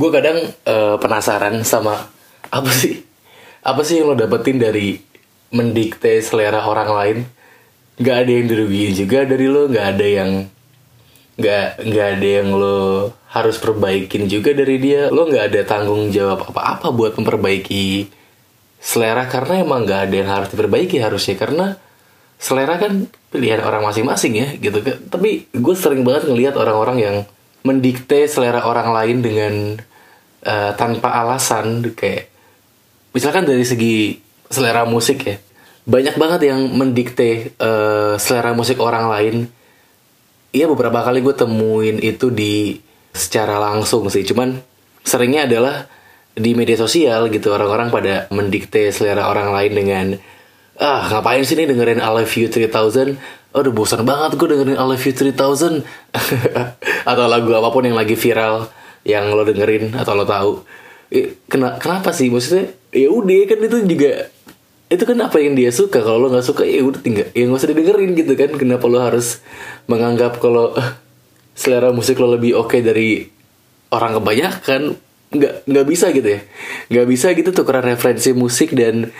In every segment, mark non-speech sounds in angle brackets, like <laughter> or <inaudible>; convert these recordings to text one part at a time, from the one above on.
gue kadang eh, penasaran sama apa sih apa sih yang lo dapetin dari mendikte selera orang lain? Nggak ada yang dirugiin juga dari lo nggak ada yang nggak nggak ada yang lo harus perbaikin juga dari dia. Lo nggak ada tanggung jawab apa-apa buat memperbaiki selera karena emang nggak ada yang harus diperbaiki harusnya. Karena selera kan pilihan orang masing-masing ya gitu kan. Tapi gue sering banget ngelihat orang-orang yang mendikte selera orang lain dengan eh, tanpa alasan kayak misalkan dari segi selera musik ya banyak banget yang mendikte eh, selera musik orang lain. Iya beberapa kali gue temuin itu di secara langsung sih Cuman seringnya adalah di media sosial gitu Orang-orang pada mendikte selera orang lain dengan Ah ngapain sih nih dengerin I Love You 3000 Aduh bosan banget gue dengerin I Love You 3000 <laughs> Atau lagu apa pun yang lagi viral Yang lo dengerin atau lo tahu. Kena, kenapa sih? Maksudnya ya udah kan itu juga itu kan apa yang dia suka. Kalau lo nggak suka ya udah tinggal ya nggak usah didengerin gitu kan. Kenapa lo harus menganggap kalau eh, selera musik lo lebih oke dari orang kebanyakan? Nggak nggak bisa gitu ya. Nggak bisa gitu tukeran referensi musik dan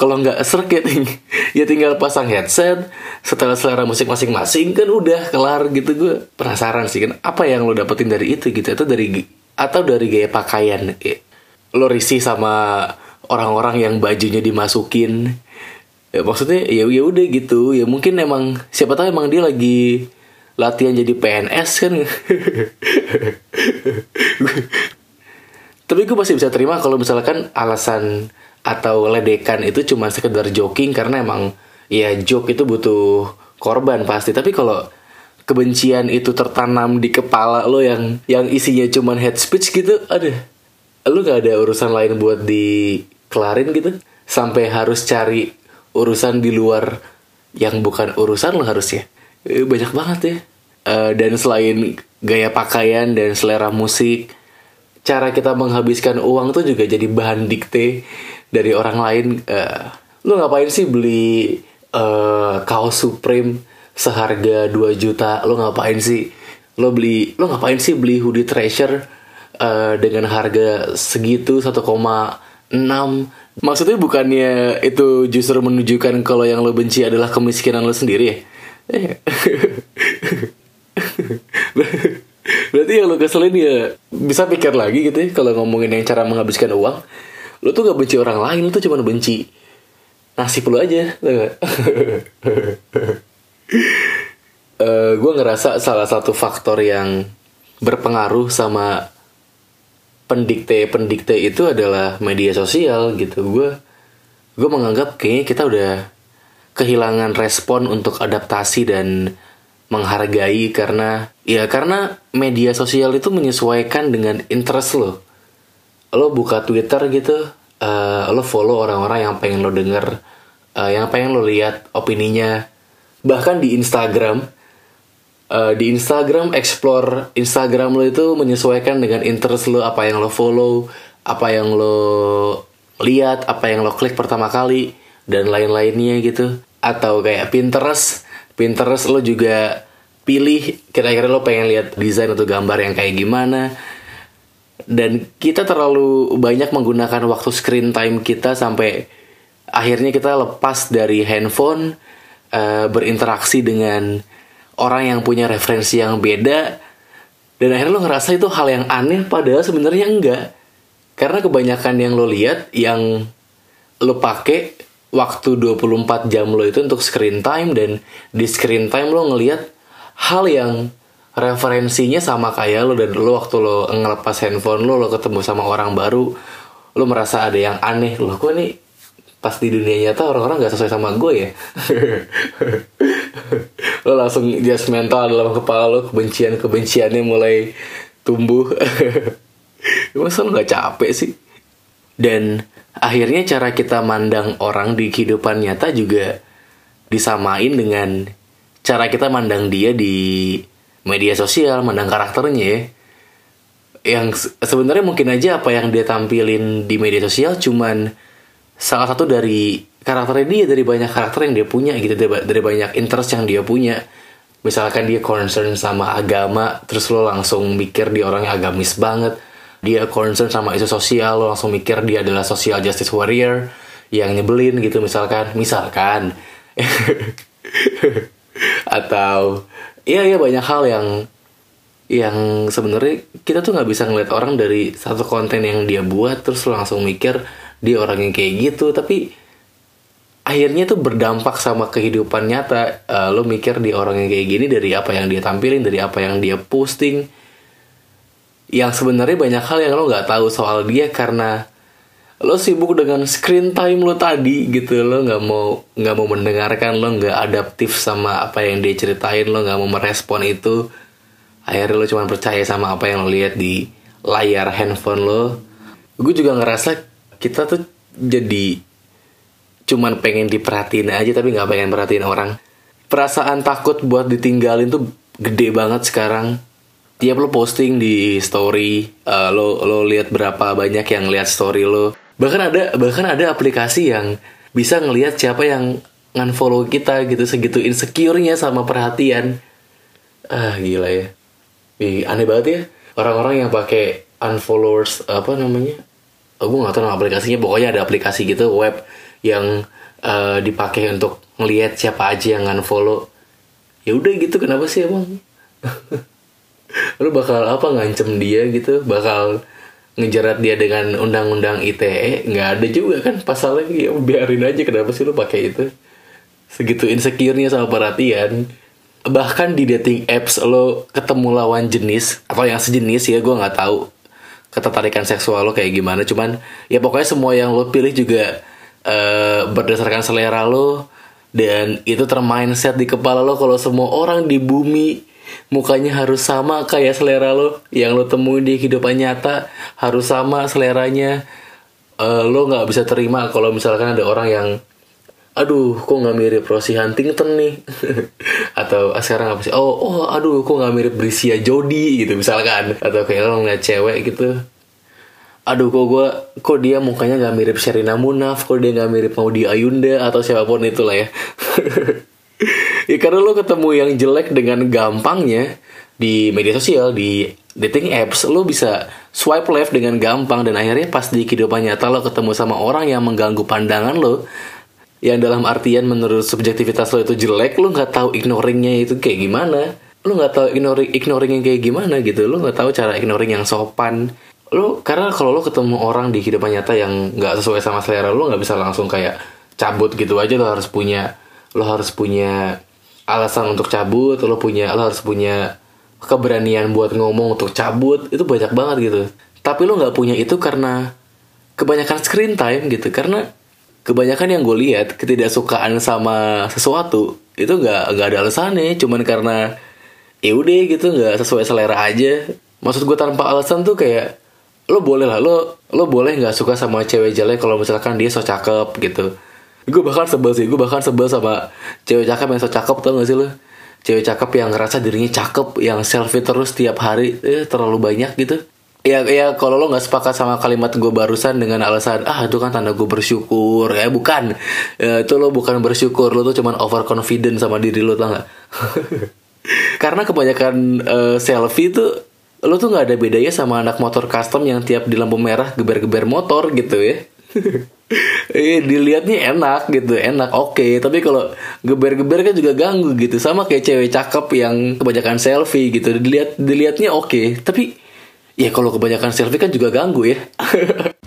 kalau nggak serk ya, ting- ya tinggal pasang headset. Setelah selera musik masing-masing kan udah kelar gitu. Gue penasaran sih kan apa yang lo dapetin dari itu gitu? Atau dari atau dari gaya pakaian Ya, lo risih sama orang-orang yang bajunya dimasukin? Ya, maksudnya ya ya udah gitu. Ya mungkin emang siapa tahu emang dia lagi latihan jadi PNS kan? <laughs> Tapi gue masih bisa terima kalau misalkan alasan atau ledekan itu cuma sekedar joking karena emang ya joke itu butuh korban pasti. Tapi kalau kebencian itu tertanam di kepala lo yang yang isinya cuman head speech gitu ada lu gak ada urusan lain buat dikelarin gitu? Sampai harus cari urusan di luar yang bukan urusan lo harusnya. Eh, banyak banget ya. Eh, dan selain gaya pakaian dan selera musik cara kita menghabiskan uang tuh juga jadi bahan dikte dari orang lain Eh, lu ngapain sih beli eh, kaos Supreme seharga 2 juta lu ngapain sih lo beli lo ngapain sih beli hoodie treasure eh, dengan harga segitu 1,6 maksudnya bukannya itu justru menunjukkan kalau yang lo benci adalah kemiskinan lo sendiri ya Eh. <laughs> Berarti yang lo keselin ya bisa pikir lagi gitu ya kalau ngomongin yang cara menghabiskan uang. Lo tuh gak benci orang lain, lo tuh cuma benci nasib lo aja. gak? <laughs> Eh, gue ngerasa salah satu faktor yang berpengaruh sama pendikte-pendikte itu adalah media sosial gitu. Gue gue menganggap kayaknya kita udah kehilangan respon untuk adaptasi dan menghargai karena ya karena media sosial itu menyesuaikan dengan interest lo. Lo buka Twitter gitu, eh, lo follow orang-orang yang pengen lo denger, eh, yang pengen lo lihat opininya. Bahkan di Instagram, Eh, di Instagram explore Instagram lo itu menyesuaikan dengan interest lo apa yang lo follow apa yang lo lihat apa yang lo klik pertama kali dan lain-lainnya gitu atau kayak Pinterest Pinterest lo juga pilih kira-kira lo pengen lihat desain atau gambar yang kayak gimana dan kita terlalu banyak menggunakan waktu screen time kita sampai akhirnya kita lepas dari handphone eh, berinteraksi dengan orang yang punya referensi yang beda. Dan akhirnya lo ngerasa itu hal yang aneh padahal sebenarnya enggak. Karena kebanyakan yang lo lihat yang lo pakai waktu 24 jam lo itu untuk screen time dan di screen time lo ngelihat hal yang referensinya sama kayak lo dan lo waktu lo ngelepas handphone lo lo ketemu sama orang baru lo merasa ada yang aneh. Lo kok nih pas di dunia nyata orang-orang gak sesuai sama gue ya? <laughs> Lo langsung just mental dalam kepala lo kebencian kebenciannya mulai tumbuh. Masa lo gak capek sih. Dan akhirnya cara kita mandang orang di kehidupan nyata juga disamain dengan cara kita mandang dia di media sosial mandang karakternya ya. Yang se- sebenarnya mungkin aja apa yang dia tampilin di media sosial cuman salah satu dari karakternya dia dari banyak karakter yang dia punya gitu dari, dari banyak interest yang dia punya. Misalkan dia concern sama agama terus lo langsung mikir dia orangnya agamis banget. Dia concern sama isu sosial lo langsung mikir dia adalah social justice warrior yang nyebelin gitu misalkan. Misalkan. <laughs> Atau iya iya banyak hal yang yang sebenarnya kita tuh nggak bisa ngeliat orang dari satu konten yang dia buat terus langsung mikir dia orang yang kayak gitu. Tapi akhirnya tuh berdampak sama kehidupan nyata. Uh, lo mikir dia orang yang kayak gini dari apa yang dia tampilin dari apa yang dia posting. Yang sebenarnya banyak hal yang lo nggak tahu soal dia karena lo sibuk dengan screen time lo tadi gitu lo nggak mau nggak mau mendengarkan lo nggak adaptif sama apa yang dia ceritain lo nggak mau merespon itu. Akhirnya lo cuma percaya sama apa yang lo lihat di layar handphone lo. Gue juga ngerasa kita tuh jadi cuman pengen diperhatiin aja tapi nggak pengen perhatiin orang. Perasaan takut buat ditinggalin tuh gede banget sekarang. Tiap lo posting di story uh, lo lo lihat berapa banyak yang lihat story lo bahkan ada bahkan ada aplikasi yang bisa ngelihat siapa yang ngan-follow kita gitu segitu insecure-nya sama perhatian. Ah gila ya. Ih, aneh banget ya. Orang-orang yang pakai unfollowers apa namanya? Oh, gue gak tahu nama aplikasinya. Pokoknya ada aplikasi gitu web yang uh, dipakai untuk ngelihat siapa aja yang unfollow ya udah gitu kenapa sih emang? <laughs> Lu bakal apa ngancem dia gitu? Bakal ngejerat dia dengan undang-undang ITE nggak ada juga kan pasalnya. Ya biarin aja kenapa sih lu pakai itu? Segitu insecure-nya sama perhatian. Bahkan di dating apps lo ketemu lawan jenis atau yang sejenis ya gue nggak tahu ketertarikan seksual lo kayak gimana. Cuman ya pokoknya semua yang lo pilih juga uh, berdasarkan selera lo dan itu termindset di kepala lo kalau semua orang di bumi mukanya harus sama kayak selera lo. Yang lo temuin di kehidupan nyata harus sama seleranya. Uh, lo nggak bisa terima kalau misalkan ada orang yang aduh kok nggak mirip Rosie Huntington nih? <laughs> Atau ah, sekarang apa sih? Oh oh aduh kok nggak mirip Brisia Jody gitu misalkan. Atau kayak lo ngeliat cewek gitu. Aduh kok gue kok dia mukanya nggak mirip Sherina Munaf kok dia nggak mirip Maudi Ayunda atau siapa pun itulah ya <laughs> ya karena lo ketemu yang jelek dengan gampangnya di media sosial di dating apps lo bisa swipe left dengan gampang dan akhirnya pas di kehidupan nyata lo ketemu sama orang yang mengganggu pandangan lo yang dalam artian menurut subjektivitas lo itu jelek lo nggak tahu ignoringnya itu kayak gimana. Lo nggak tahu ignoring ignoring kayak gimana gitu lo nggak tahu cara ignoring yang sopan. Lo karena kalau lo ketemu orang di kehidupan nyata yang nggak sesuai sama selera lo nggak bisa langsung kayak cabut gitu aja lo harus punya lo harus punya alasan untuk cabut lo punya lo harus punya keberanian buat ngomong untuk cabut itu banyak banget gitu. Tapi lo nggak punya itu karena kebanyakan screen time gitu. Karena kebanyakan yang gue lihat ketidaksukaan sama sesuatu itu nggak nggak ada alasannya. Cuman karena ya gitu nggak sesuai selera aja. Maksud gue tanpa alasan tuh kayak lo boleh lah lo lo boleh nggak suka sama cewek jelek kalau misalkan dia so cakep gitu gue bahkan sebel sih gue bahkan sebel sama cewek cakep yang so cakep tau gak sih lo cewek cakep yang ngerasa dirinya cakep yang selfie terus tiap hari eh terlalu banyak gitu. Ya ya kalau lo nggak sepakat sama kalimat gue barusan dengan alasan ah itu kan tanda gue bersyukur. Ya bukan. Ya, itu lo bukan bersyukur lo tuh cuman overconfident sama diri lo tau gak <laughs> karena kebanyakan uh, selfie tuh lo tuh nggak ada bedanya sama anak motor custom yang tiap di lampu merah geber-geber motor gitu ya <laughs> eh dilihatnya enak gitu enak oke okay. tapi kalau geber-geber kan juga ganggu gitu sama kayak cewek cakep yang kebanyakan selfie gitu dilihat dilihatnya oke okay. tapi ya kalau kebanyakan selfie kan juga ganggu ya <laughs>